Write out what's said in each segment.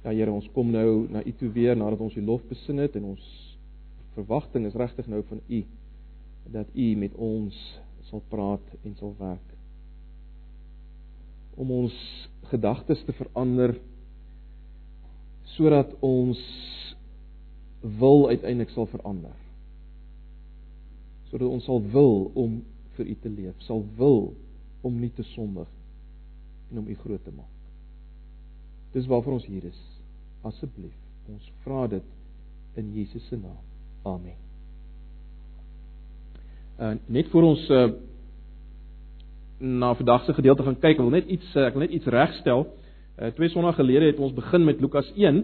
Ja Here, ons kom nou na U toe weer nadat ons U lof besin het en ons verwagting is regtig nou van U dat U met ons sal praat en sal werk. Om ons gedagtes te verander sodat ons wil uiteindelik sal verander. Sodat ons sal wil om vir U te leef, sal wil om nie te sondig en om U groot te maak. Dis waarvoor ons hier is. Asseblief, ons vra dit in Jesus se naam. Amen. Uh net voor ons uh na vandag se gedeelte gaan kyk, wil net iets uh, ek wil net iets regstel. Uh twee sonna gelede het ons begin met Lukas 1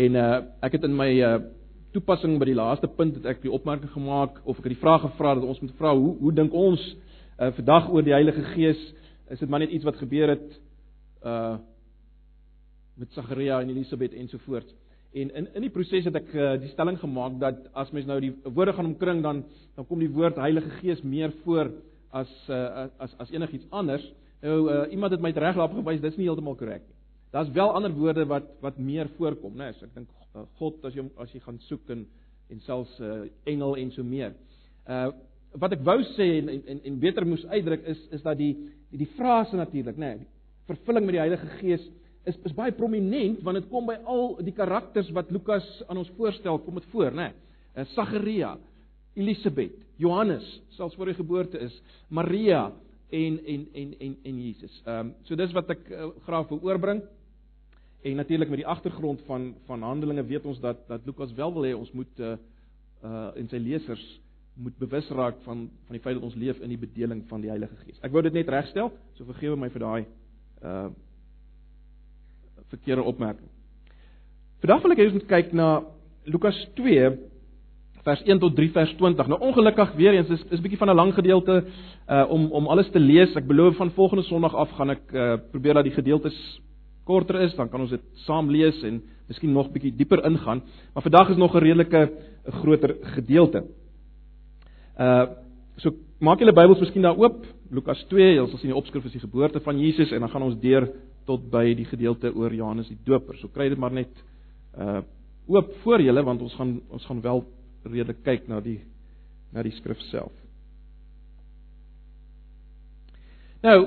en uh ek het in my uh toepassing by die laaste punt het ek die opmerking gemaak of ek het die vraag gevra dat ons moet vra hoe hoe dink ons uh vandag oor die Heilige Gees? Is dit maar net iets wat gebeur het uh met Sagaria en Elisabet ensovoorts. En in in die proses het ek uh, die stelling gemaak dat as mens nou die woorde gaan omkring dan dan kom die woord Heilige Gees meer voor as uh, as as enigiets anders. Nou uh, iemand het my reg laat gewys dis nie heeltemal korrek nie. Daar's wel ander woorde wat wat meer voorkom, né? Nee, so ek dink uh, God as jy as jy gaan soek en en selfs uh, engel en so meer. Uh wat ek wou sê en en en beter moes uitdruk is is dat die die, die frase natuurlik, né? Nee, vervulling met die Heilige Gees is is baie prominent want dit kom by al die karakters wat Lukas aan ons voorstel, kom dit voor, né? Nee. Sagaria, Elisabet, Johannes, selfs voor die geboorte is, Maria en en en en en Jesus. Ehm um, so dis wat ek uh, graag wil oorbring. En natuurlik met die agtergrond van van Handelinge weet ons dat dat Lukas wel wil hê ons moet uh uh in sy lesers moet bewus raak van van die feit dat ons leef in die bedeling van die Heilige Gees. Ek wou dit net regstel, so vergewe my vir daai uh verkeerde opmerking. Vandag wil ek hê ons moet kyk na Lukas 2 vers 1 tot 3 vers 20. Nou ongelukkig weer eens is is bietjie van 'n lang gedeelte uh om om alles te lees. Ek beloof van volgende Sondag af gaan ek uh probeer dat die gedeeltes korter is, dan kan ons dit saam lees en miskien nog bietjie dieper ingaan. Maar vandag is nog 'n redelike 'n groter gedeelte. Uh so maak julle Bybels miskien daar oop. Lukas 2, jy sal sien die opskrif is die geboorte van Jesus en dan gaan ons deur tot by die gedeelte oor Johannes die Doper. So kry dit maar net uh oop voor julle want ons gaan ons gaan wel redelik kyk na die na die skrif self. Nou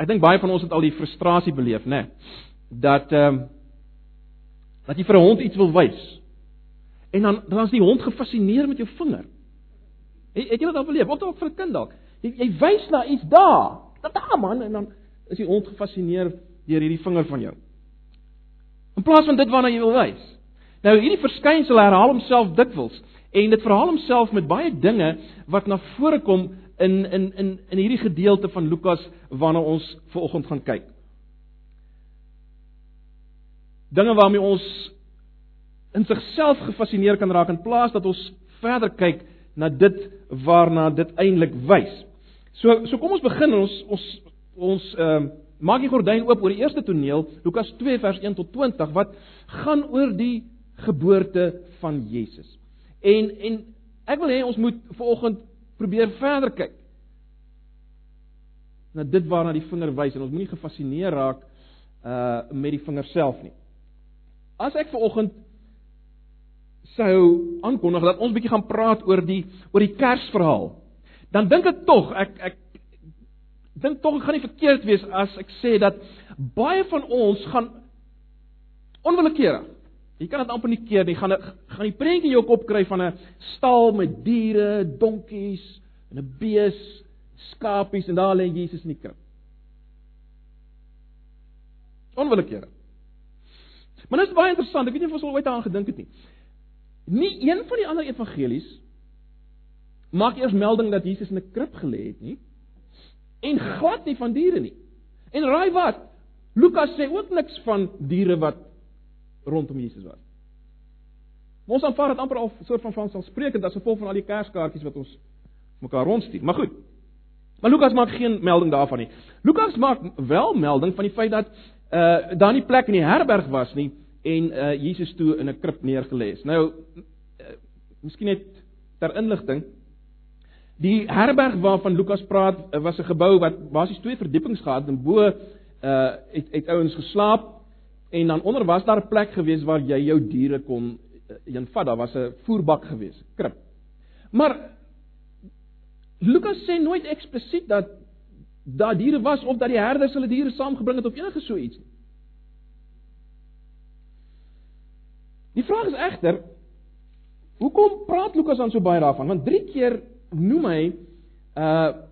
ek dink baie van ons het al die frustrasie beleef, né? Nee, dat ehm um, dat jy vir 'n hond iets wil wys. En dan dan is die hond gefassineer met jou vinger. Het, het jy dit al beleef? Ook vir 'n kind dalk. Jy, jy wys na iets daar. Dat daar man en dan is die hond gefassineer deur hierdie vinger van jou. In plaas van dit waarna jy wil wys. Nou hierdie verskynsel herhaal homself dikwels en dit verhaal homself met baie dinge wat na vore kom in in in in hierdie gedeelte van Lukas waarna ons vanoggend gaan kyk. Dinge waarmee ons in sigself gefassineer kan raak in plaas dat ons verder kyk na dit waarna dit eintlik wys. So so kom ons begin ons ons ons ehm uh, maak die gordyn oop oor die eerste toneel Lukas 2 vers 1 tot 20 wat gaan oor die geboorte van Jesus. En en ek wil hê ons moet vanoggend probeer verder kyk na dit waarna die vinger wys en ons moenie gefassineer raak uh met die vinger self nie. As ek vanoggend sou aankondig dat ons bietjie gaan praat oor die oor die Kersverhaal, dan dink ek tog ek ek dink tog ek gaan nie verkeerd wees as ek sê dat baie van ons gaan onwillekeurig Jy kan dit amper nie keer nie. Gaan gaan die prentjie jou kop kry van 'n stal met diere, donkies en 'n bees, skapies en daar lê Jesus in die krib. Onwillekeurig. Maar dit is baie interessant. Ek weet nie of ons al ooit daaraan gedink het nie. Nie een van die ander evangelies maak eers melding dat Jesus in 'n krib gelê het nie en glad nie van diere nie. En raai wat? Lukas sê ook niks van diere wat rondom Jesus was. Ons aanvaar dit amper al soort van van selfsprekend as gevolg van al die kerskaartjies wat ons mekaar rondstuur. Maar goed. Maar Lukas maak geen melding daarvan nie. Lukas maak wel melding van die feit dat uh daar nie plek in die herberg was nie en uh Jesus toe in 'n krib neergelê is. Nou uh, miskien net ter inligting Die herberg waarvan Lukas praat was 'n gebou wat basies twee verdiepings gehad en bo uh het het ouens geslaap en dan onder was daar 'n plek gewees waar jy jou diere kon uh, een vat. Daar was 'n voerbak gewees, krib. Maar Lukas sê nooit eksplisiet dat daar diere was of dat die herders hulle diere saamgebring het of enige so iets nie. Die vraag is egter hoekom praat Lukas dan so baie daarvan? Want 3 keer noem hy uh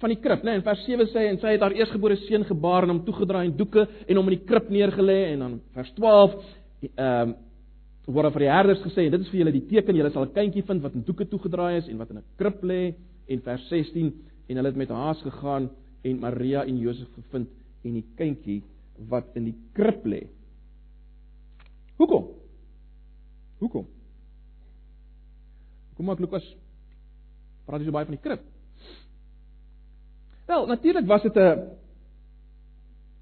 van die krib, né? Nee, in vers 7 sê hy en sy het haar eersgebore seun gebaar en hom toegedraai in doeke en hom in die krib neergelê en dan vers 12 ehm uh, word vir die herders gesê dit is vir julle die teken julle sal 'n kindjie vind wat in doeke toegedraai is en wat in 'n krib lê en vers 16 en hulle het met haas gegaan en Maria en Josef gevind en die kindjie wat in die krib lê. Hoekom? Hoekom? Kom maar Lukas praat jy so baie van die krib? Wel, natuurlik was dit 'n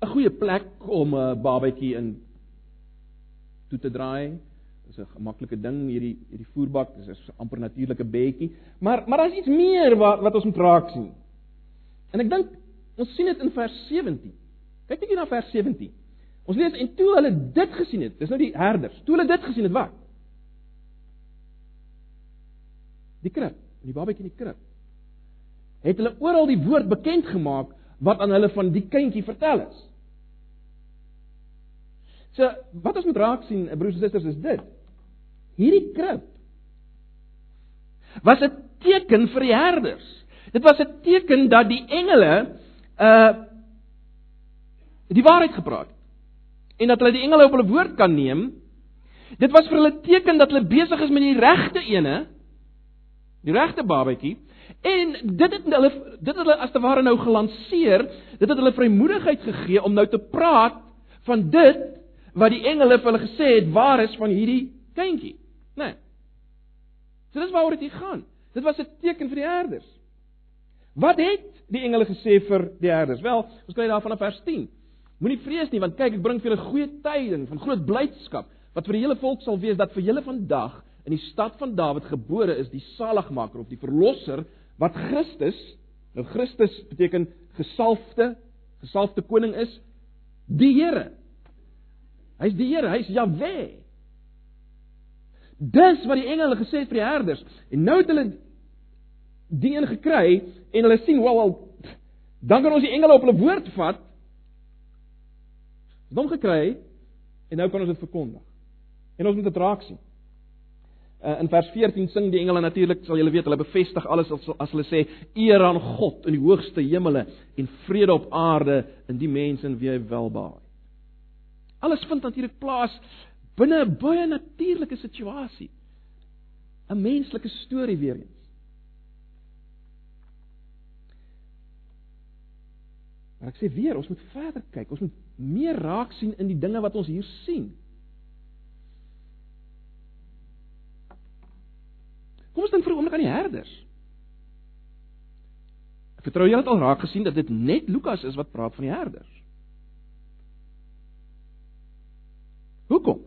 'n goeie plek om 'n babatjie in toe te draai. Dit is 'n gemaklike ding hierdie hierdie voerbak, dit is 'n amper natuurlike bedjie. Maar maar daar's iets meer wat wat ons moet raak sien. En ek dink ons sien dit in vers 17. Kyk net hier na vers 17. Ons lees en toe hulle dit gesien het, dis nou die herders. Toe hulle dit gesien het, wat? Die krib, die babatjie in die krib het hulle oral die woord bekend gemaak wat aan hulle van die kindjie vertel is. So, wat ons moet raak sien, broers en susters, is dit. Hierdie krib was 'n teken vir die herders. Dit was 'n teken dat die engele uh die waarheid gepraat het en dat hulle die engele op hulle woord kan neem. Dit was vir hulle teken dat hulle besig is met die regte ene, die regte babatjie En dit het hulle dit het hulle as te ware nou gelanseer, dit het hulle vrymoedigheid gegee om nou te praat van dit wat die engele vir hulle gesê het waar is van hierdie kindjie, né? Nee. So dis waaroor dit gaan. Dit was 'n teken vir die herders. Wat het die engele gesê vir die herders? Wel, ons kry daarvan in vers 10. Moenie vrees nie want kyk ek bring vir julle goeie tyding van groot blydskap wat vir die hele volk sal wees dat vir julle vandag in die stad van Dawid gebore is die saligmaker of die verlosser wat Christus, nou Christus beteken gesalfde, gesalfde koning is, die Here. Hy's die Here, hy's Jahwe. Dis wat die engele gesê het vir die herders. En nou het hulle die een gekry en hulle sien, wel wel dan kan ons die engele op hulle woord vat. Dom gekry en nou kan ons dit verkondig. En ons moet dit raak sien. Uh, in vers 14 sing die engele natuurlik, sal julle weet, hulle bevestig alles as, as hulle sê eer aan God in die hoogste hemele en vrede op aarde in die mense in wie hy welbehaag. Alles vind natuurlik plaas binne 'n baie natuurlike situasie. 'n Menslike storie weer eens. Maar ek sê weer, ons moet verder kyk. Ons moet meer raak sien in die dinge wat ons hier sien. Kom ons dink vir 'n oomblik aan die herders. Ek vertrou julle het al raak gesien dat dit net Lukas is wat praat van die herders. Hoekom?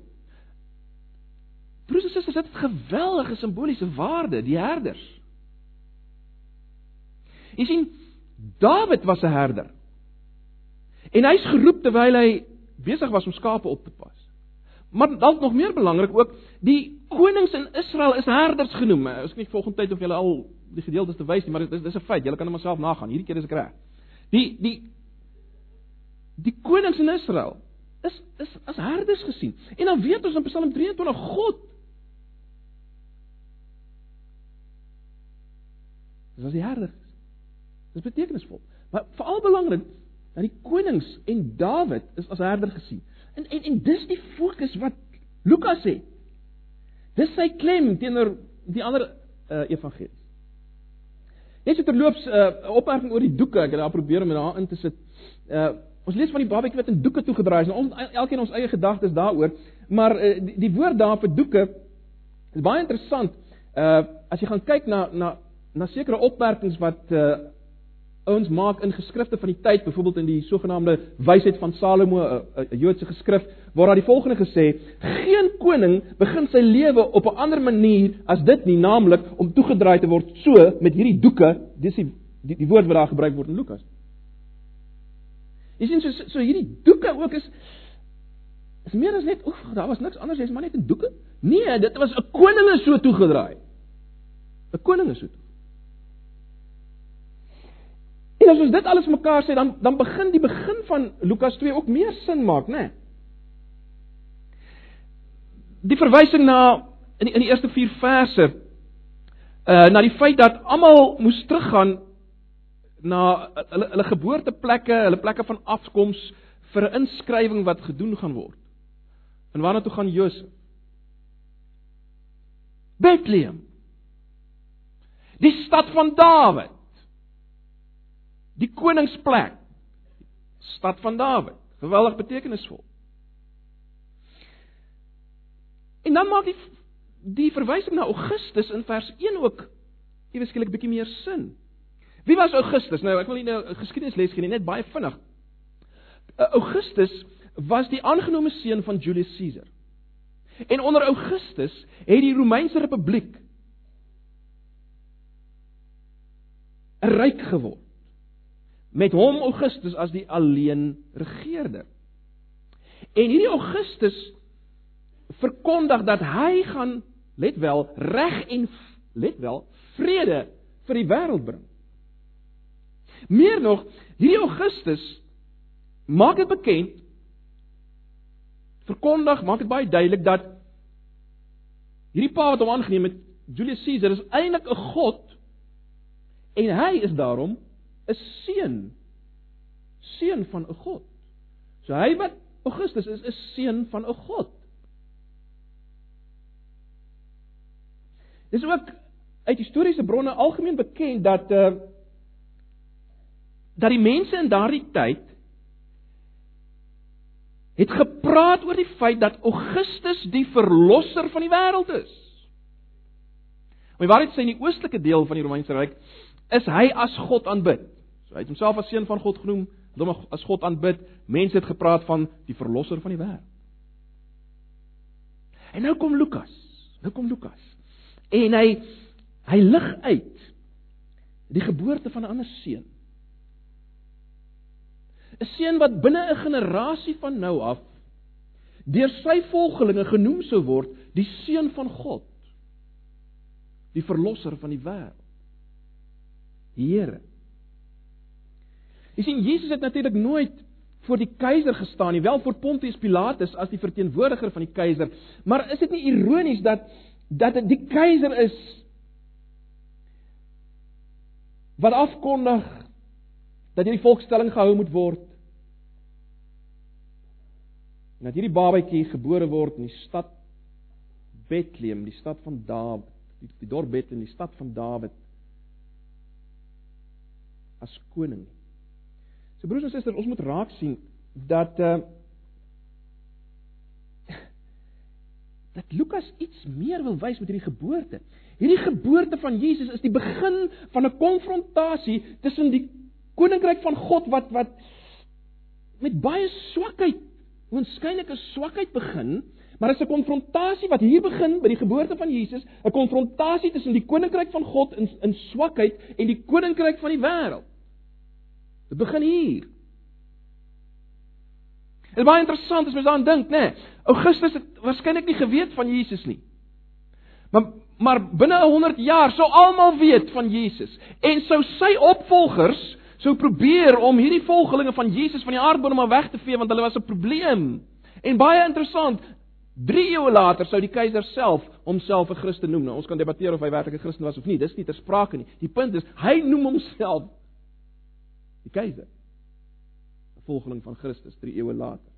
Broers en susters, dit het geweldige simboliese waarde, die herders. Jy sien, Dawid was 'n herder. En hy's geroep terwyl hy besig was om skape op te pas. Maar dalk nog meer belangrik ook, die konings in Israel is herders genoem. Ek weet nie volgende tyd of julle al die gedeeltes te wys nie, maar dit is 'n feit. Julle kan dit maar self nagaan. Hierdie keer is ek reg. Die die die konings in Israel is is as herders gesien. En dan weet ons in Psalm 23 God Dis as die herder. Dis betekenisvol. Maar veral belangrik dat die konings en Dawid is as herder gesien. En en en dis die fokus wat Lukas het. Dis sy klem teenoor die ander uh, evangelies. Net so terloops 'n uh, opmerking oor die doeke, ek het daar probeer om dit daar in te sit. Uh ons lees van die babatjie wat in doeke toegedraai is. Nou ons elkeen ons eie gedagtes daaroor, maar uh, die, die woord daar vir doeke is baie interessant. Uh as jy gaan kyk na na na sekere opmerkings wat uh ouens maak in geskrifte van die tyd, byvoorbeeld in die sogenaamde wysheid van Salomo, 'n Joodse geskrif, waar daar die volgende gesê: "Geen koning begin sy lewe op 'n ander manier as dit nie, naamlik om toegedraai te word so met hierdie doeke." Dis die die, die woord wat daar gebruik word in Lukas. Jy sien so so hierdie doeke ook is is meer as net oef, daar was niks anders, jy's maar net 'n doeke. Nee, dit was 'n koninge so toegedraai. 'n Koninge so. En as ons dit alles mekaar sê, dan dan begin die begin van Lukas 2 ook meer sin maak, né? Nee? Die verwysing na in die, in die eerste 4 verse uh na die feit dat almal moes teruggaan na hulle hulle geboorteplekke, hulle plekke van afkoms vir 'n inskrywing wat gedoen gaan word. En waarna toe gaan Josef? Bethlehem. Die stad van Dawid. Die koningsplek. Stad van Dawid. Geweldig betekenisvol. En dan maak die die verwysing na Augustus in vers 1 ook ewe skielik bietjie meer sin. Wie was Augustus? Nou ek wil nie nou geskiedenisles gee nie, net baie vinnig. Uh, Augustus was die aangenome seun van Julius Caesar. En onder Augustus het die Romeinse Republiek 'n ryk geword. Met hom Augustus as die alleen regerder. En hierdie Augustus verkondig dat hy gaan let wel reg en let wel vrede vir die wêreld bring. Meer nog, hierdie Augustus maak dit bekend verkondig, maak dit baie duidelik dat hierdie pa wat hom aangeneem het, Julius Caesar is eintlik 'n god en hy is daarom 'n seun seun van 'n god. So hy wat Augustus is, is seun van 'n god. Dis ook uit historiese bronne algemeen bekend dat uh dat die mense in daardie tyd het gepraat oor die feit dat Augustus die verlosser van die wêreld is. Maar waarheid sê in die oostelike deel van die Romeinse ryk is hy as God aanbid. So hy het homself as seun van God genoem, hom as God aanbid. Mense het gepraat van die verlosser van die wêreld. En nou kom Lukas. Nou kom Lukas. En hy hy lig uit die geboorte van 'n ander seun. 'n seun wat binne 'n generasie van nou af deur sy volgelinge genoem sou word die seun van God. Die verlosser van die wêreld. Die Here. Jy sien Jesus het natuurlik nooit voor die keiser gestaan nie, wel voor Pontius Pilatus as die verteenwoordiger van die keiser, maar is dit nie ironies dat dat dit die keiser is wat afkondig dat hierdie volkstelling gehou moet word En dat hierdie babatjie gebore word in die stad Bethlehem, die stad van Dawid, die, die dorp Bethlehem, die stad van Dawid as koning. So broers en susters, ons moet raak sien dat uh dat Lukas iets meer wil wys met hierdie geboorte. Hierdie geboorte van Jesus is die begin van 'n konfrontasie tussen die koninkryk van God wat wat met baie swakheid oënskynlike swakheid begin, maar dit is 'n konfrontasie wat hier begin by die geboorte van Jesus, 'n konfrontasie tussen die koninkryk van God in in swakheid en die koninkryk van die wêreld. Dit begin hier. Dit is baie interessant as mens daaraan dink, né? Nee, Augustus het waarskynlik nie geweet van Jesus nie. Maar maar binne 100 jaar sou almal weet van Jesus en sou sy opvolgers sou probeer om hierdie volgelinge van Jesus van die aardbodem af weg te vee want hulle was 'n probleem. En baie interessant, 3 eeue later sou die keiser self homself 'n Christen noem. Nou ons kan debatteer of hy werklik 'n Christen was of nie. Dis nie ter sprake nie. Die punt is hy noem homself die keiser. 'n Volgeling van Christus 3 eeue later.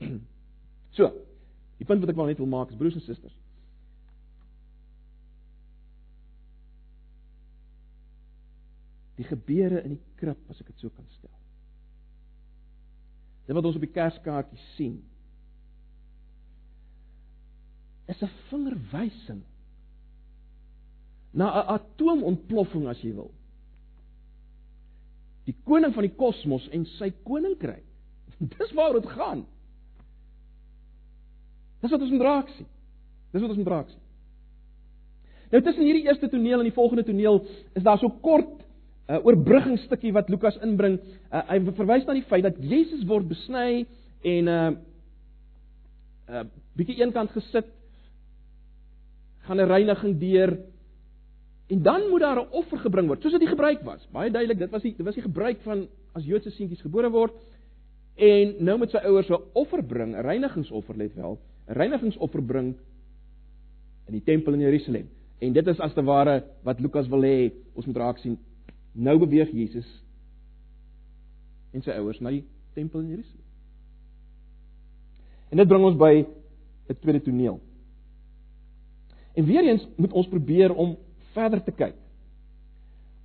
So, die punt wat ek wel net wil maak is broers en susters. die gebeure in die krib as ek dit so kan stel. Dit wat ons op die kerskaartjie sien is 'n vingerwysing na 'n atoomontploffing as jy wil. Die koning van die kosmos en sy koninkryk. Dis waaroor dit gaan. Dis wat ons moet raak sien. Dis wat ons moet raak sien. Nou tussen hierdie eerste toneel en die volgende toneel is daar so kort 'n uh, oorbruggingsstukkie wat Lukas inbring. Uh, hy verwys na die feit dat Jesus word besny en 'n uh, uh, bietjie eenkant gesit gaan 'n reiniging deur en dan moet daar 'n offer gebring word, soos dit die gebruik was. Baie duidelik, dit was die dit was die gebruik van as Joodse seentjies gebore word en nou met sy ouers 'n offer bring, 'n reinigingsoffer let wel, 'n reinigingsoffer bring in die tempel in Jerusalem. En dit is as te ware wat Lukas wil hê ons moet raak sien. Nou beweeg Jesus en sy ouers na die tempel in Jerusalem. En dit bring ons by 'n tweede toneel. En weer eens moet ons probeer om verder te kyk.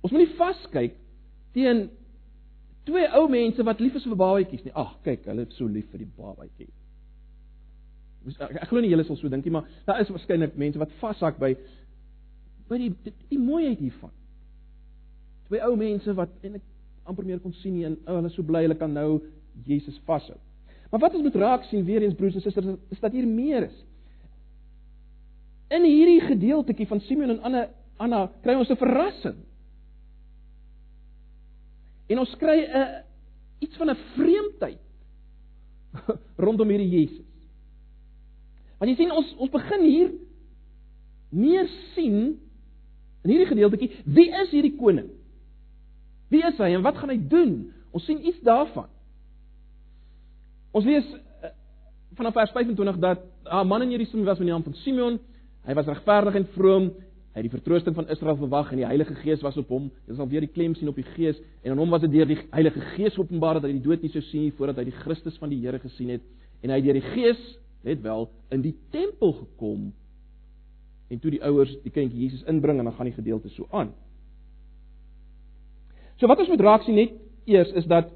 Ons moet nie vaskyk teen twee ou mense wat lief is vir babatjies nie. Ag, kyk, hulle is so lief vir die babatjie. Ek, ek glo nie julle sal so dink nie, maar daar is waarskynlik mense wat vashak by by die die, die mooiheid hiervan. Twee ou mense wat ek amper meer kon sien nie en oh, hulle is so bly hulle kan nou Jesus vashou. Maar wat ons moet raak sien weer eens broers en susters is dat hier meer is. In hierdie gedeeltjie van Simeon en Anna Anna kry ons 'n verrassing. En ons kry 'n iets van 'n vreemdheid rondom hierdie Jesus. Want jy sien ons ons begin hier meer sien in hierdie gedeeltjie wie is hierdie koning? Wie is hy en wat gaan hy doen? Ons sien iets daarvan. Ons lees uh, vanaf vers 25 dat 'n man in Jerusalem was met die naam van Simeon. Hy was regverdig en vroom. Hy het die vertroosting van Israel verwag en die Heilige Gees was op hom. Dit sal weer die klem sien op die Gees en aan hom was dit deur die Heilige Gees openbaar dat hy die dood nie sou sien voordat hy die Christus van die Here gesien het en hy het deur die Gees net wel in die tempel gekom. En toe die ouers die kindjie Jesus inbring en dan gaan die gedeelte so aan. So wat ons moet raak sien net eers is dat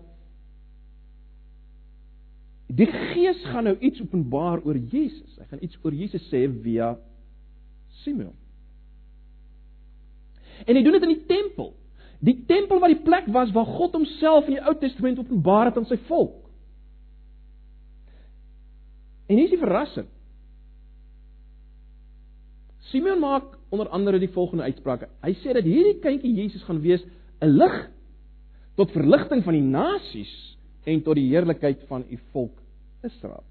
Die Gees gaan nou iets openbaar oor Jesus. Hy gaan iets oor Jesus sê via Simeon. En hy doen dit in die tempel. Die tempel wat die plek was waar God homself in die Ou Testament openbaar het aan sy volk. En hier is die verrassing. Simeon maak onder andere die volgende uitsprake. Hy sê dat hierdie kindjie Jesus gaan wees 'n lig tot verligting van die nasies en tot die heerlikheid van u volk Israel.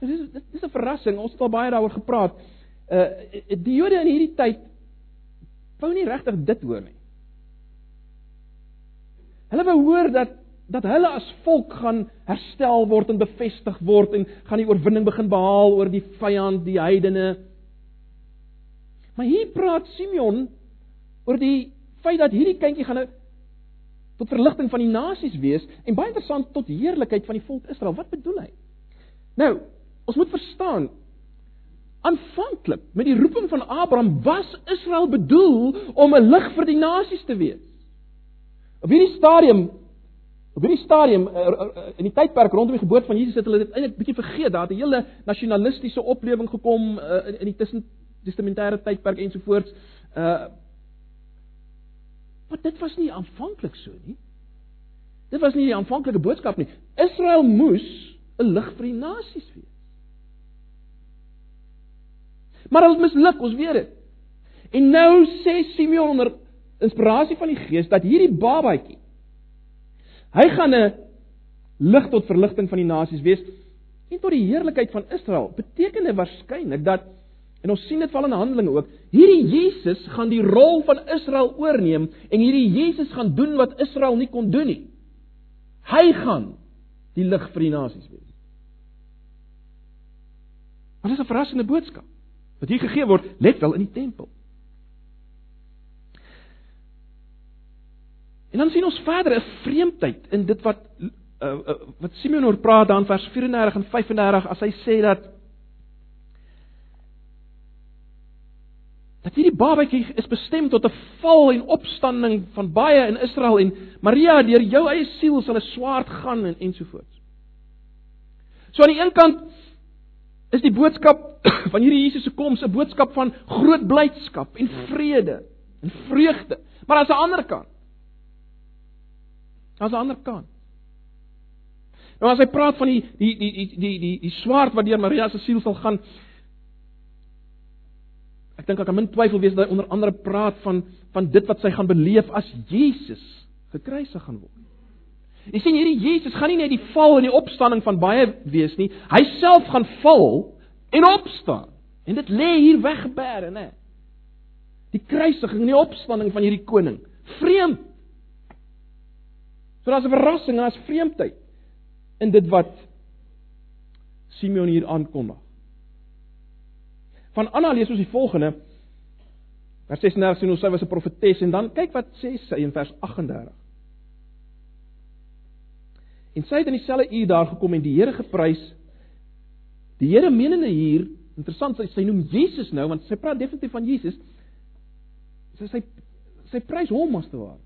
Dit is dit is 'n verrassing. Ons het al baie daaroor gepraat. Uh die Jode in hierdie tyd wou nie regtig dit hoor nie. Hulle wou hoor dat dat hulle as volk gaan herstel word en bevestig word en gaan die oorwinning begin behaal oor die vyand, die heidene. Maar hier praat Simeon oor die feit dat hierdie kindjie gaan 'n tot verligting van die nasies wees en baie interessant tot heerlikheid van die volk Israel. Wat bedoel hy? Nou, ons moet verstaan aanvanklik met die roeping van Abraham was Israel bedoel om 'n lig vir die nasies te wees. Op hierdie stadium op hierdie stadium eh, eh, eh, in die tydperk rondom die geboorte van Jesus het hulle dit eintlik bietjie vergeet. Daar het 'n hele nasionalistiese oplewing gekom in die tussen testamentêre tydperk ensovoorts. Uh Maar dit was nie aanvanklik so nie. Dit was nie die aanvanklike boodskap nie. Israel moes 'n lig vir die nasies wees. Maar dit misluk, ons weet dit. En nou sê Simeon onder inspirasie van die Gees dat hierdie babatjie hy gaan 'n lig tot verligting van die nasies wees en tot die heerlikheid van Israel. Beteken dit waarskynlik dat En ons sien dit val in Handelinge ook. Hierdie Jesus gaan die rol van Israel oorneem en hierdie Jesus gaan doen wat Israel nie kon doen nie. Hy gaan die lig vir die nasies wees. Wat is 'n verrassende boodskap wat hier gegee word, let wel in die tempel. En dan sien ons verder 'n vreemdheid in dit wat uh, uh, wat Simeon oor praat dan vers 34 en 35 as hy sê dat dat hierdie babatjie is bestem tot 'n val en opstanding van baie in Israel en Maria deur jou eie siel sal 'n swaard gaan en ensovoorts. So aan die een kant is die boodskap van hierdie Jesus se koms 'n boodskap van groot blydskap en vrede en vreugde. Maar aan 'n ander kant aan 'n ander kant Nou as hy praat van die die die die die die, die swaard wat deur Maria se siel sal gaan, Ek dink ek kan min twyfel wees dat hy onder andere praat van van dit wat sy gaan beleef as Jesus gekruisig gaan word. Jy sien hierdie Jesus gaan nie net die val en die opstanding van baie wees nie. Hy self gaan val en opstaan. En dit lê hier weggeberg, né? Die kruisiging en die opstanding van hierdie koning. Vreemd. So daar's 'n verrassing, daar's vreemdheid in dit wat Simeon hier aankondig. Van Anna lees ons die volgende. Vers 36 sê ons sy was 'n profetes en dan kyk wat sê sy in vers 38. En sy het in dieselfde uur daar gekom en die Here geprys. Die Here menende hier, interessant, sy, sy noem Jesus nou want sy praat definitief van Jesus. Sy sy sy prys hom as te waar.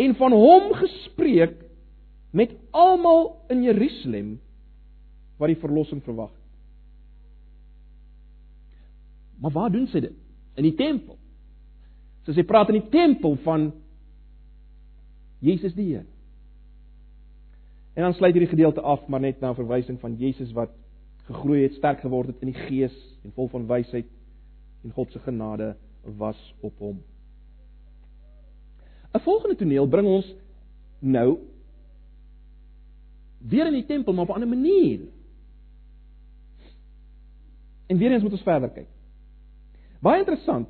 En van hom gespreek met almal in Jerusalem wat die verlossing verwag. Maar waar doen sy dit? In die tempel. So sy praat in die tempel van Jesus die Here. En dan sluit hierdie gedeelte af maar net na 'n verwysing van Jesus wat gegroei het, sterk geword het in die gees en vol van wysheid en God se genade was op hom. 'n Volgende toneel bring ons nou weer in die tempel maar op 'n ander manier. En weer eens moet ons verder kyk. Baie interessant.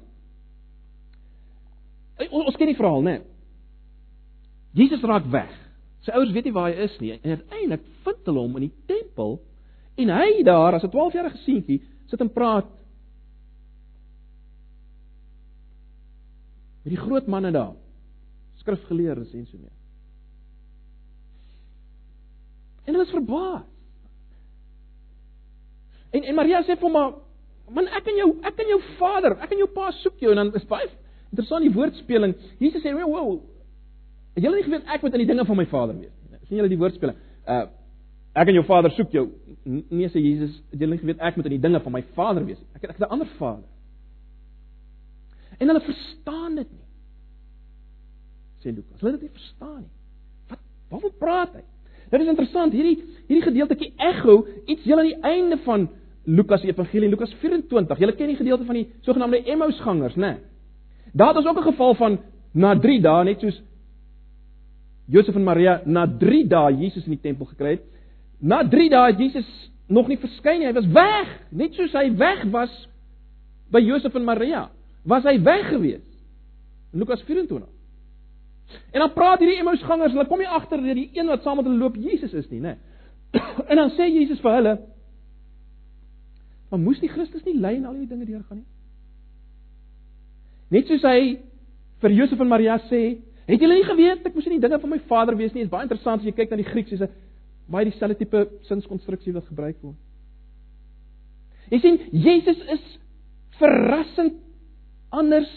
Ons, ken die verhaal, né? Jesus raak weg. Sy ouers weet nie waar hy is nie en uiteindelik vind hulle hom in die tempel en hy daar as 'n 12-jarige seentjie sit en praat met die groot manne daar. Skrifgeleerdes en so meer. En hulle is verbaas. En en Maria sê vir hom maar Man ek en jou ek en jou vader, ek en jou pa soek jou en dan is baie interessant die woordspeling. Jesus sê, "Wow, wow, Het julle nie geweet ek moet in die dinge van my Vader wees nie? sien julle die woordspeling? Uh ek en jou Vader soek jou. Nee sê Jesus, het julle nie geweet ek moet in die dinge van my Vader wees nie? Ek ek het 'n ander Vader. En hulle verstaan dit nie. Sê Lukas, hulle het dit nie verstaan nie. Wat waarvan praat hy? Dit is interessant, hierdie hierdie gedeeltetjie echo iets heel aan die einde van Lukas Evangelie, Lukas 24. Julle ken die gedeelte van die sogenaamde Emmausgangers, né? Daar het ons ook 'n geval van na 3 dae net soos Josef en Maria na 3 dae Jesus in die tempel gekry het. Na 3 dae het Jesus nog nie verskyn nie. Hy was weg, net soos hy weg was by Josef en Maria. Was hy weg gewees? In Lukas 24. En dan praat hierdie Emmausgangers, hulle kom nie agter dat die een wat saam met hulle loop Jesus is nie, né? En dan sê Jesus vir hulle: "Maar moes die Christus nie ly en al hierdie dinge deurgaan nie?" Net soos hy vir Josef en Maria sê, Het julle nie geweet ek moes nie dinge van my Vader wees nie? Dit is baie interessant as jy kyk na die Grieks, is 'n baie dieselfde tipe sinskonstruksie wat gebruik word. Jy sien, Jesus is verrassend anders.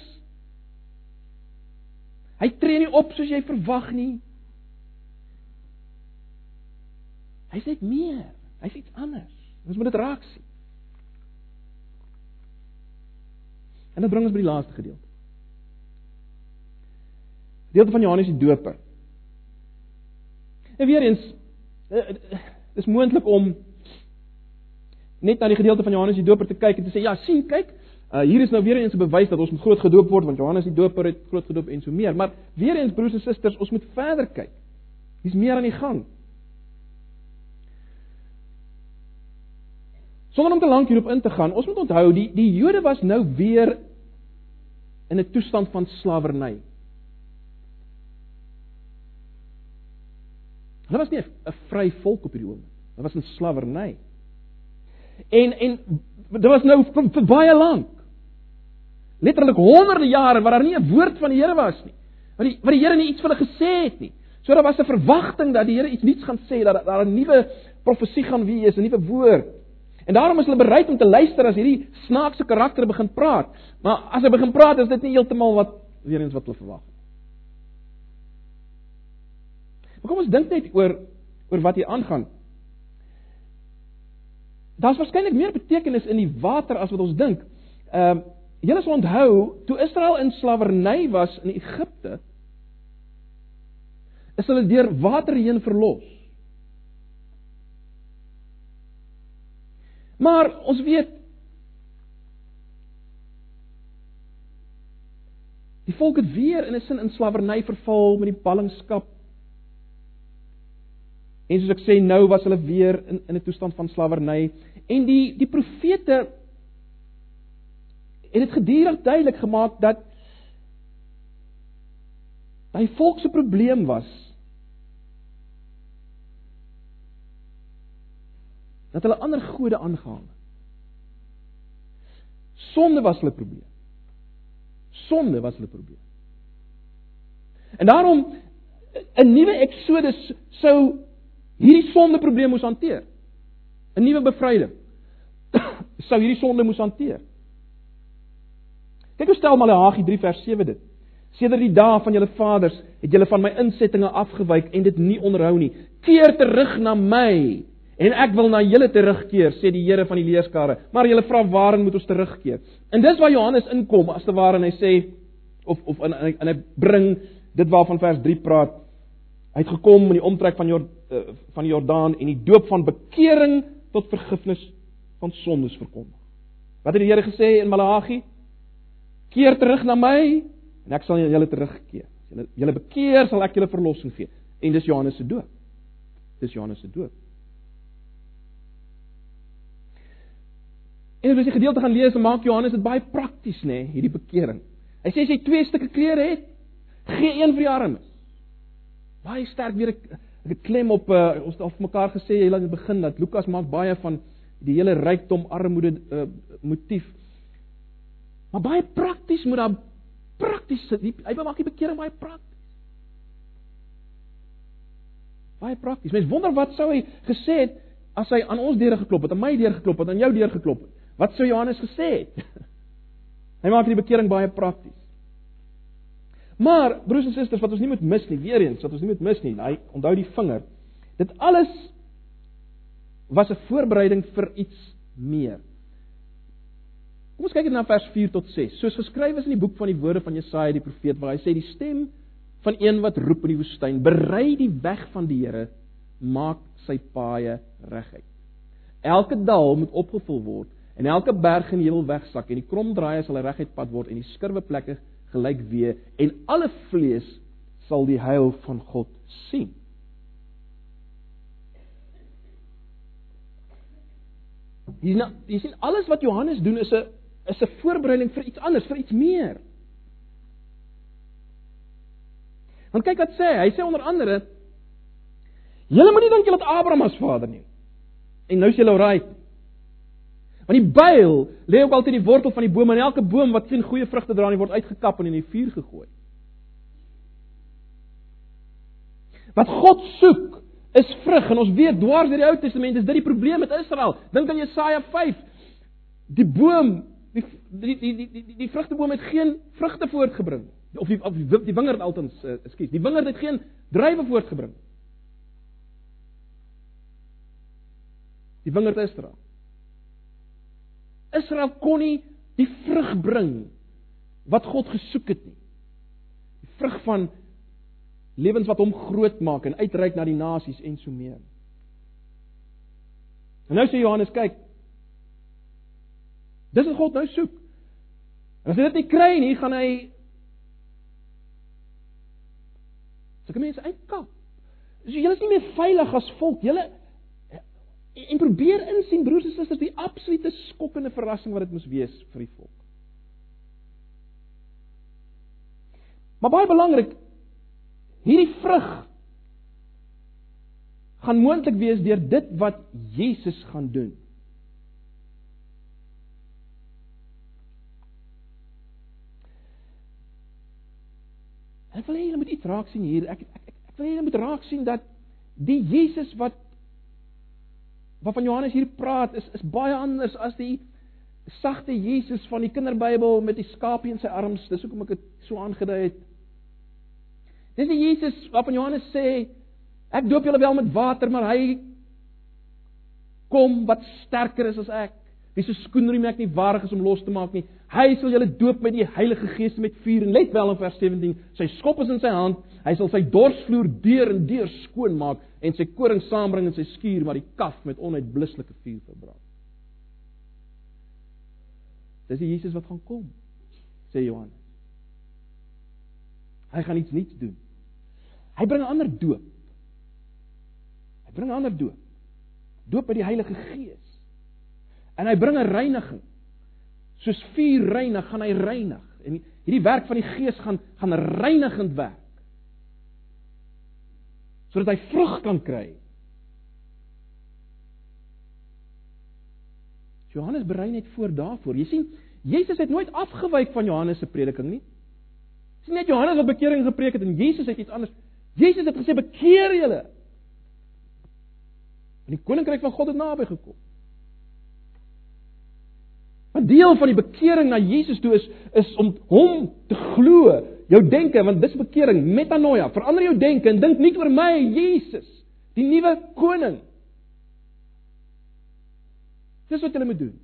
Hy tree nie op soos jy verwag nie. Hy sê meer. Hy sê iets anders. Ons moet dit raak sien. En dit bring ons by die laaste gedeelte gedeelte van Johannes die Doper. En weer eens eh, eh, is moontlik om net na die gedeelte van Johannes die Doper te kyk en te sê ja, sien, kyk, uh, hier is nou weer eens 'n bewys dat ons moet groot gedoop word want Johannes die Doper het groot gedoop en so meer. Maar weer eens broers en susters, ons moet verder kyk. Dis meer aan die gang. Sonder om te lank hierop in te gaan, ons moet onthou die die Jode was nou weer in 'n toestand van slawerny. Hulle was nie 'n vry volk op hierdie oomblik. Hulle was in slawerny. En en dit was nou vir, vir baie lank. Letterlik honderde jare waar daar nie 'n woord van die Here was nie. Wat die wat die Here nie iets vir hulle gesê het nie. So daar was 'n verwagting dat die Here iets nuuts gaan sê, dat daar 'n nuwe profesie gaan wees, 'n nuwe woord. En daarom is hulle bereid om te luister as hierdie snaakse karakter begin praat. Maar as hy begin praat, is dit nie heeltemal wat weer eens wat hulle verwag nie. Maar kom ons dink net oor oor wat hier aangaan. Daar's waarskynlik meer betekenis in die water as wat ons dink. Ehm uh, julle sal onthou, toe Israel in slawerny was in Egipte, is hulle deur water heen verlos. Maar ons weet die volk het weer in 'n sin in slawerny verval met die ballingskap En soos ek sê, nou was hulle weer in in 'n toestand van slawerny en die die profete het dit gedurig duidelik gemaak dat daai volk se probleem was dat hulle ander gode aangehang. Sonde was hulle probleem. Sonde was hulle probleem. En daarom 'n nuwe Eksodus sou hierdie sonde probleem moes hanteer. 'n Nuwe bevryding sou hierdie sonde moes hanteer. Kyk hoe stel Maleagi 3 vers 7 dit. Sedert die dae van julle vaders het julle van my insettinge afgewyk en dit nie onderhou nie. Keer terug na my En ek wil na julle terugkeer, sê die Here van die leerskare. Maar julle vra waarin moet ons terugkeer? En dis waar Johannes inkom as te ware en hy sê of of en, en, en hy bring dit waarvan vers 3 praat. Hy het gekom in die omtrek van Jord, van die Jordaan en die doop van bekering tot vergifnis van sondes verkondig. Wat het die Here gesê in Maleagi? Keer terug na my en ek sal julle terugkeer. As julle julle bekeer, sal ek julle verlossing gee. En dis Johannes se doop. Dis Johannes se doop. En as jy gedeelte gaan lees, maak Johannes dit baie prakties, nê, nee, hierdie bekering. Hy sê as jy twee stukke klere het, gee een vir die armes. Baie sterk weer 'n ek klem op uh, ons het al vir mekaar gesê jy laat dit begin dat Lukas maak baie van die hele rykdom armoede uh, motief. Maar baie prakties moet daar prakties hy maak die bekering baie prakties. Baie prakties. Mens wonder wat sou hy gesê het as hy aan ons deure geklop het, aan my deur geklop het, aan jou deur geklop het. Wat sou Johannes gesê het? Hy maak die bekering baie prakties. Maar broers en susters, wat ons nie moet mis nie, weer eens, wat ons nie moet mis nie, hy onthou die vinger. Dit alles was 'n voorbereiding vir iets meer. Kom ons kyk net na vers 4 tot 6. Soos geskryf is in die boek van die woorde van Jesaja die profeet waar hy sê die stem van een wat roep in die woestyn, berei die weg van die Here, maak sy paaie reguit. Elke dal moet opgevul word En elke berg en heuwel wegsak en die kromdraaie sal reguit pad word en die skurwe plekke gelyk weer en alle vlees sal die heil van God sien. Dis nou, jy sien alles wat Johannes doen is 'n is 'n voorbereiding vir iets anders, vir iets meer. Want kyk wat sê hy, hy sê onder andere Julle moenie dink julle het Abraham as vader nie. En nou is julle right. Want die byl lê ook altyd in die wortel van die boom en elke boom wat geen goeie vrugte dra word uitgekap en in die vuur gegooi. Wat God soek is vrug en ons weet dwars deur die Ou Testament is dit die probleem met Israel. Dink aan Jesaja 5. Die boom, die die die die die, die vrugteboom het geen vrugte voortgebring of die of die wingerd altens, uh, ekskuus, die wingerd het geen druiwe voortgebring. Die wingerd Israel. Israel kon nie die vrug bring wat God gesoek het nie. Die vrug van lewens wat hom groot maak en uitreik na die nasies en so meer. En nou sê Johannes, kyk. Dis wat God nou soek. En as hy dit nie kry nie, gaan hy Sulke mense uitkap. So julle is nie meer veilig as volk. Julle En probeer insien broers en susters die absolute skokkende verrassing wat dit moes wees vir die volk. Maar baie belangrik, hierdie vrug gaan moontlik wees deur dit wat Jesus gaan doen. Ek wil hê julle moet iets raak sien hier. Ek ek ek, ek wil hê julle moet raak sien dat die Jesus wat waarvan Johannes hier praat is is baie anders as die sagte Jesus van die kinderbybel met die skapie in sy arms. Dis hoekom ek dit so aangedui het. Dis die Jesus waarvan Johannes sê ek doop julle wel met water, maar hy kom wat sterker is as ek. Wie se skoenriem ek nie waardig is om los te maak nie. Hy sal julle doop met die Heilige Gees met vuur en let wel in vers 17, sy skop is in sy hand, hy sal sy dorsvloer deur en deur skoon maak en sy koring saambring in sy skuur maar die kaf met onuitblusselike vuur verbrand. Dis die Jesus wat gaan kom, sê Johannes. Hy gaan iets nuuts doen. Hy bring 'n ander doop. Hy bring 'n ander doop. Doop met die Heilige Gees. En hy bring 'n reiniging. Soos vuur reinig, gaan hy reinig. En hierdie werk van die Gees gaan gaan reinigend werk. Sodat hy vrug kan kry. Johannes berei net voor daarvoor. Jy sien, Jesus het nooit afgewyk van Johannes se prediking nie. Nie net Johannes wat bekering gepreek het en Jesus het iets anders. Jesus het gesê bekeer julle. Want die koninkryk van God het naby gekom. 'n Deel van die bekering na Jesus toe is is om hom te glo, jou denke, want dis bekering, metanoia, verander jou denke en dink nie oor my, Jesus, die nuwe koning. Dis wat jy moet doen.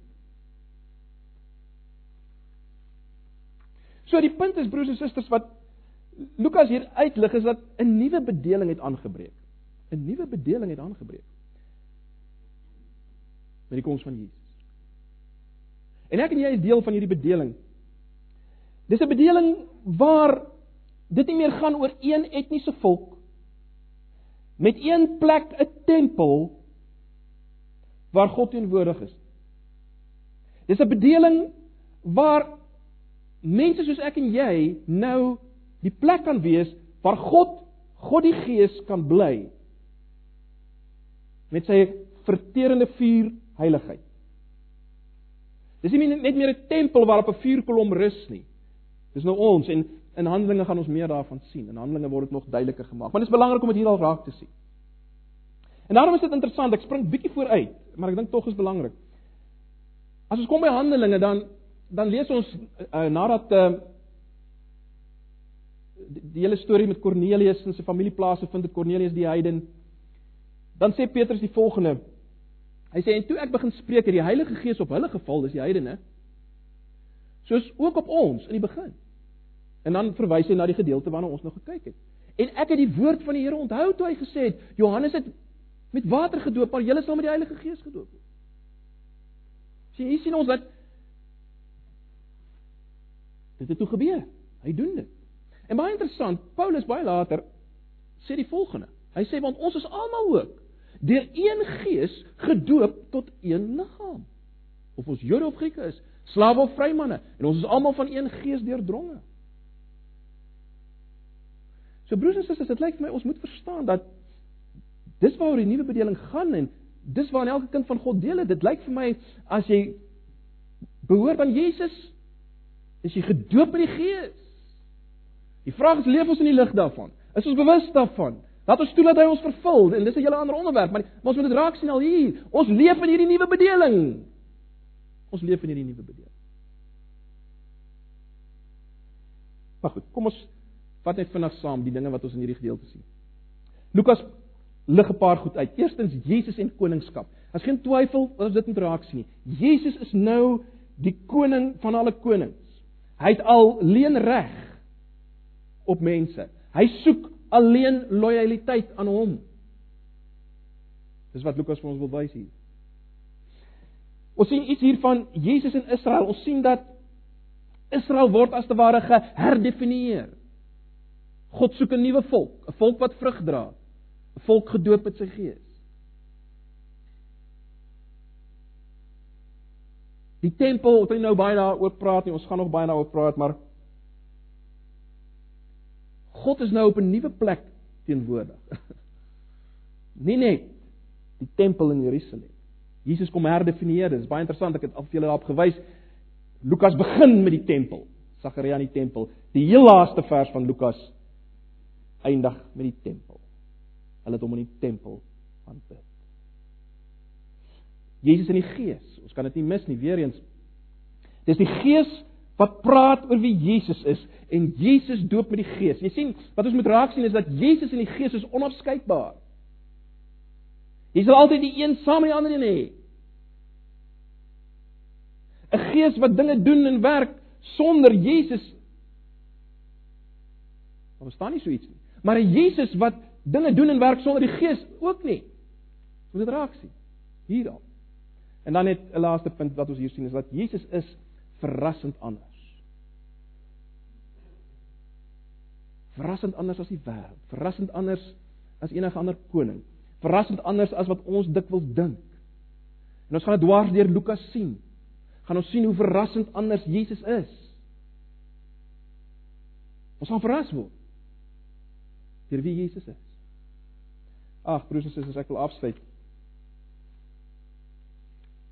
So die punt is broers en susters wat Lukas hier uitlig is dat 'n nuwe bedeling het aangebreek. 'n Nuwe bedeling het aangebreek. Met die koms van Jesus. En ek en jy is deel van hierdie bedeling. Dis 'n bedeling waar dit nie meer gaan oor een etniese volk met een plek, 'n tempel waar God teenwoordig is. Dis 'n bedeling waar mense soos ek en jy nou die plek kan wees waar God, God die Gees kan bly met sy verterende vuur heiligheid. Dis nie net meer 'n tempel waarop 'n vuurkolom rus nie. Dis nou ons en in Handelinge gaan ons meer daarvan sien. In Handelinge word dit nog duideliker gemaak. Maar dit is belangrik om dit hier al raak te sien. En daarom is dit interessant. Ek spring bietjie vooruit, maar ek dink tog is belangrik. As ons kom by Handelinge dan dan lees ons uh, nadat uh, die, die hele storie met Kornelius en sy familieplase vind dit Kornelius die heiden. Dan sê Petrus die volgende. Hy sê en toe ek begin spreek het die Heilige Gees op hulle geval, dis die heidene. Soos ook op ons in die begin. En dan verwys hy na die gedeelte waarna ons nog gekyk het. En ek het die woord van die Here onthou toe hy gesê het Johannes het met water gedoop, maar julle sal met die Heilige Gees gedoop word. Sien, hier sien ons dat dit het toe gebeur. Hy doen dit. En baie interessant, Paulus baie later sê die volgende. Hy sê want ons is almal ook deur een gees gedoop tot een liggaam. Of ons Jode of Grieke is, slawe of vrymanne, en ons is almal van een gees deurdronge. So broers en susters, dit lyk vir my ons moet verstaan dat dis waaroor die nuwe bedeling gaan en dis waar elke kind van God deel het. Dit lyk vir my as jy behoort aan Jesus, is jy gedoop met die Gees. Die vraag is leef ons in die lig daarvan? Is ons bewus daarvan? Laat ons toelaat hy ons vervul en dis 'n hele ander onderwerp, maar, maar ons moet dit raak sien al hier. Ons leef in hierdie nuwe bedeling. Ons leef in hierdie nuwe bedeling. Maar goed, kom ons vat net vinnig saam die dinge wat ons in hierdie gedeelte sien. Lukas lig 'n paar goed uit. Eerstens Jesus en koningskap. As geen twyfel as dit moet raak sien nie. Jesus is nou die koning van alle konings. Hy het al leen reg op mense. Hy soek alleen lojaliteit aan hom. Dis wat Lukas vir ons wil wys hier. Ons sien iets hier van Jesus in Israel. Ons sien dat Israel word as te ware geherdefinieer. God soek 'n nuwe volk, 'n volk wat vrug dra, 'n volk gedoop met sy Gees. Die tempel, wat hy nou baie daaroor praat nie, ons gaan nog baie daaroor praat, maar God is nou op 'n nuwe plek teenwoordig. Nie net die tempel in Jerusalem. Jesus kom herdefinieer. Dit is baie interessant. Ek het al vir julle daarop gewys. Lukas begin met die tempel. Sagaria in die tempel. Die heel laaste vers van Lukas eindig met die tempel. Hulle het hom in die tempel aanbid. Jesus in die Gees. Ons kan dit nie mis nie weer eens. Dis die Gees wat praat oor wie Jesus is en Jesus doop met die Gees. Jy sien, wat ons moet raak sien is dat Jesus en die Gees is onafskeidbaar. Jy sal altyd die een saam met die ander een hê. 'n Gees wat dinge doen en werk sonder Jesus. Daar bestaan nie so iets nie. Maar 'n Jesus wat dinge doen en werk sonder die Gees ook nie. Moet dit raak sien. Hierop. En dan net 'n laaste punt wat ons hier sien is dat Jesus is verrassend anders. Verrassend anders as die wêreld, verrassend anders as enige ander koning, verrassend anders as wat ons dikwels dink. En ons gaan dit dwars deur Lukas sien. Gaan ons sien hoe verrassend anders Jesus is. Ons gaan verras word deur wie Jesus is. Ag, broers en susters, ek wil afsluit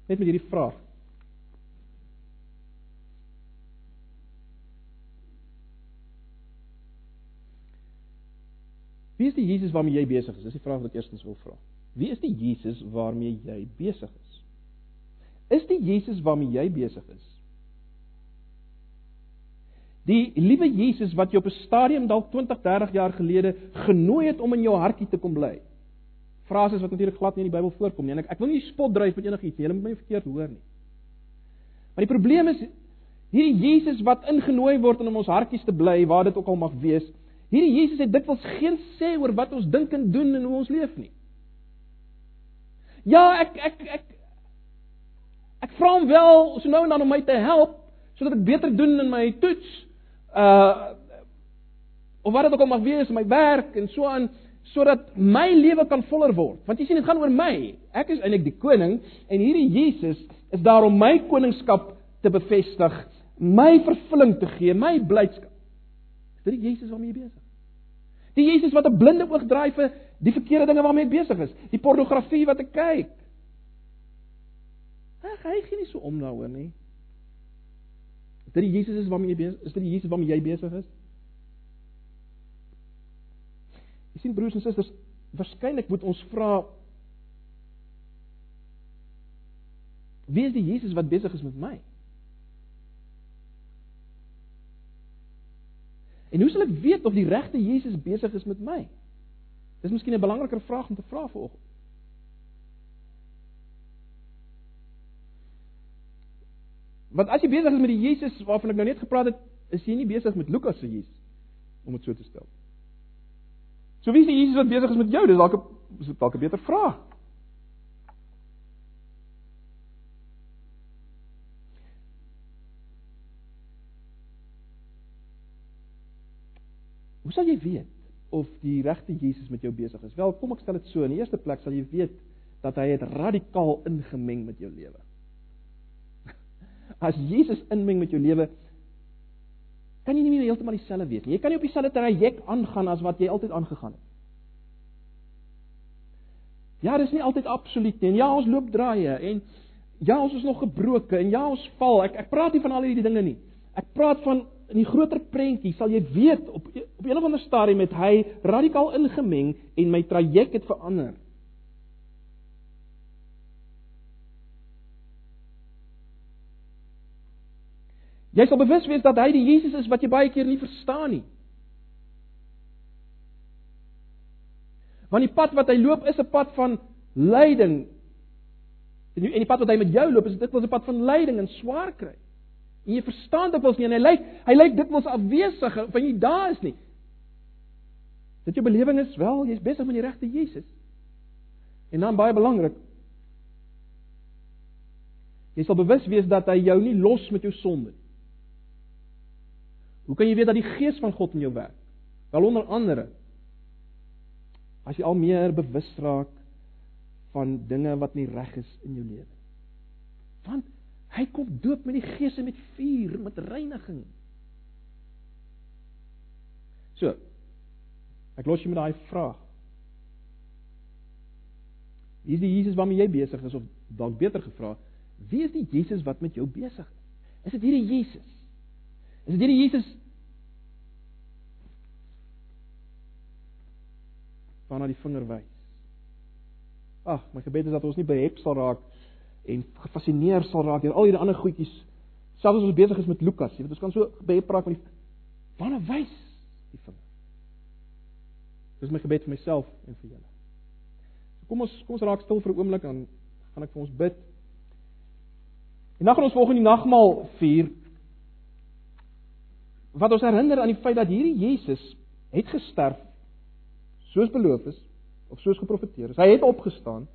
net met hierdie vraag. Wie is die Jesus waarmee jy besig is? Dis die vraag wat ek eerstens wil vra. Wie is die Jesus waarmee jy besig is? Is die Jesus waarmee jy besig is? Die liewe Jesus wat jy op 'n stadium dalk 20, 30 jaar gelede genooi het om in jou hartjie te kom bly. Frases wat natuurlik glad nie in die Bybel voorkom nie. En ek ek wil nie spot dryf met enigiets nie. Jy moet my verkeerd hoor nie. Maar die probleem is hierdie Jesus wat ingenooi word om in ons hartjies te bly, waar dit ook al mag wees, Hierdie Jesus het dikwels geen sê oor wat ons dink en doen en hoe ons leef nie. Ja, ek ek ek ek vra hom wel so nou en dan om my te help sodat ek beter doen in my toets. Uh of wat dit ook al mag wees, my werk en so aan sodat my lewe kan voller word. Want jy sien dit gaan oor my. Ek is eintlik die koning en hierdie Jesus is daar om my koningskap te bevestig, my vervulling te gee, my blydskap. Is dit Jesus waarmee jy besig is? Die Jesus wat 'n blinde oog draai vir die verkeerde dinge waarmee hy besig is, die pornografie wat ek kyk. Ag, hy gee nie so om daaroor nie. Is dit die Jesus is waarmee jy besig is? Is dit die Jesus waarmee jy besig is? Jy sien broers en susters, waarskynlik moet ons vra Wie is die Jesus wat besig is met my? En hoe sal ek weet of die regte Jesus besig is met my? Dis miskien 'n belangriker vraag om te vra vanoggend. Want as jy besig is met die Jesus waarvan ek nou net gepraat het, is jy nie besig met Lukas se Jesus om dit so te stel. So wie is die Jesus wat besig is met jou? Dis dalk 'n dalk 'n beter vraag. Hoe sal jy weet of die regte Jesus met jou besig is? Wel, kom ek stel dit so, in die eerste plek sal jy weet dat hy het radikaal ingemeng met jou lewe. As Jesus inmeng met jou lewe, kan jy nie meer heeltemal dieselfde wees nie. Jy kan nie op dieselfde traject aangaan as wat jy altyd aangegaan het. Ja, dis nie altyd absoluut nie. Ja, ons loop draaie en ja, ons is nog gebroken en ja, ons val. Ek ek praat nie van al hierdie dinge nie. Ek praat van in die groter prentjie sal jy weet op op een of ander stadium het hy radikaal ingemeng en my traject het verander. Jy sal bewus wees dat hy die Jesus is wat jy baie keer nie verstaan nie. Want die pad wat hy loop is 'n pad van lyding. En die pad wat hy met jou loop is dit was 'n pad van lyding en swaar kry. En jy verstaan dit wels nie en hy lyk hy lyk dit wels afwesig van jy daar is nie. Dit jou belewing is wel, jy's besig met die regte Jesus. En dan baie belangrik. Jy sal bewus wees dat hy jou nie los met jou sonde nie. Hoe kan jy weet dat die gees van God in jou werk? Wel onder andere as jy al meer bewus raak van dinge wat nie reg is in jou lewe. Want Hy kom doop met die Gees en met vuur, met reiniging. So. Ek los jy met daai vraag. Wie is die Jesus waarmee jy besig is of dalk beter gevra, wie is die Jesus wat met jou besig is? Is dit hierdie Jesus? Is dit hierdie Jesus waarna die vinger wys? Ag, my gebed is dat ons nie behep sal raak en gefassineer sal raak deur al hierdie ander goedjies. Selfs as ons besig is met Lukas, jy weet ons kan so baie praat met die wanneer wys die vinger. Dis my gebed vir myself en vir julle. So kom ons kom ons raak stil vir 'n oomblik en gaan ek vir ons bid. En dan gaan ons volgende nagmaal vier. Wat ons herinner aan die feit dat hierdie Jesus het gesterf soos beloof is of soos geprofeteer is. Hy het opgestaan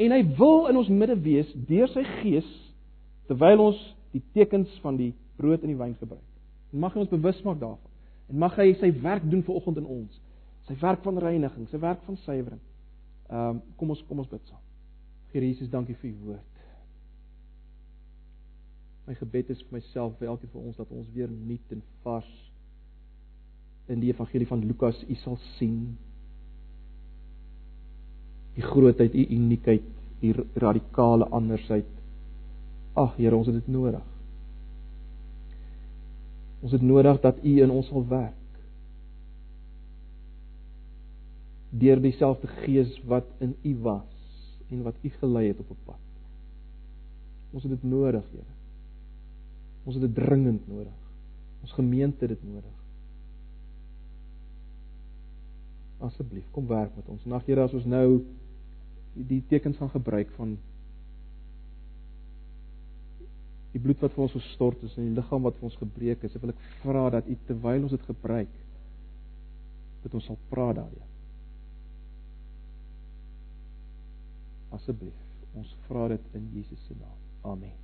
en hy wil in ons midde wees deur sy gees terwyl ons die tekens van die brood en die wyn gebruik. Mag ons bewus maak daarvan. En mag hy sy werk doen vir oggend in ons. Sy werk van reiniging, sy werk van suiwering. Ehm um, kom ons kom ons bid saam. Here Jesus, dankie vir u woord. My gebed is vir myself, vir elkeen van ons dat ons weer nuut en vars in die evangelie van Lukas u sal sien. Die grootheid, u uniekheid, u radikale andersheid. Ag Here, ons het dit nodig. Ons het nodig dat u in ons sal werk. Deur dieselfde gees wat in u was en wat u gelei het op 'n pad. Ons het dit nodig, Here. Ons het dit dringend nodig. Ons gemeente het dit nodig. Asseblief, kom werk met ons. Nag Here, as ons nou die tekens gaan gebruik van die bloed wat vir ons gestort is en die liggaam wat vir ons gebreek is, wil ek vra dat U terwyl ons dit gebruik, dat ons sal praat daardie. Asseblief, ons vra dit in Jesus se naam. Amen.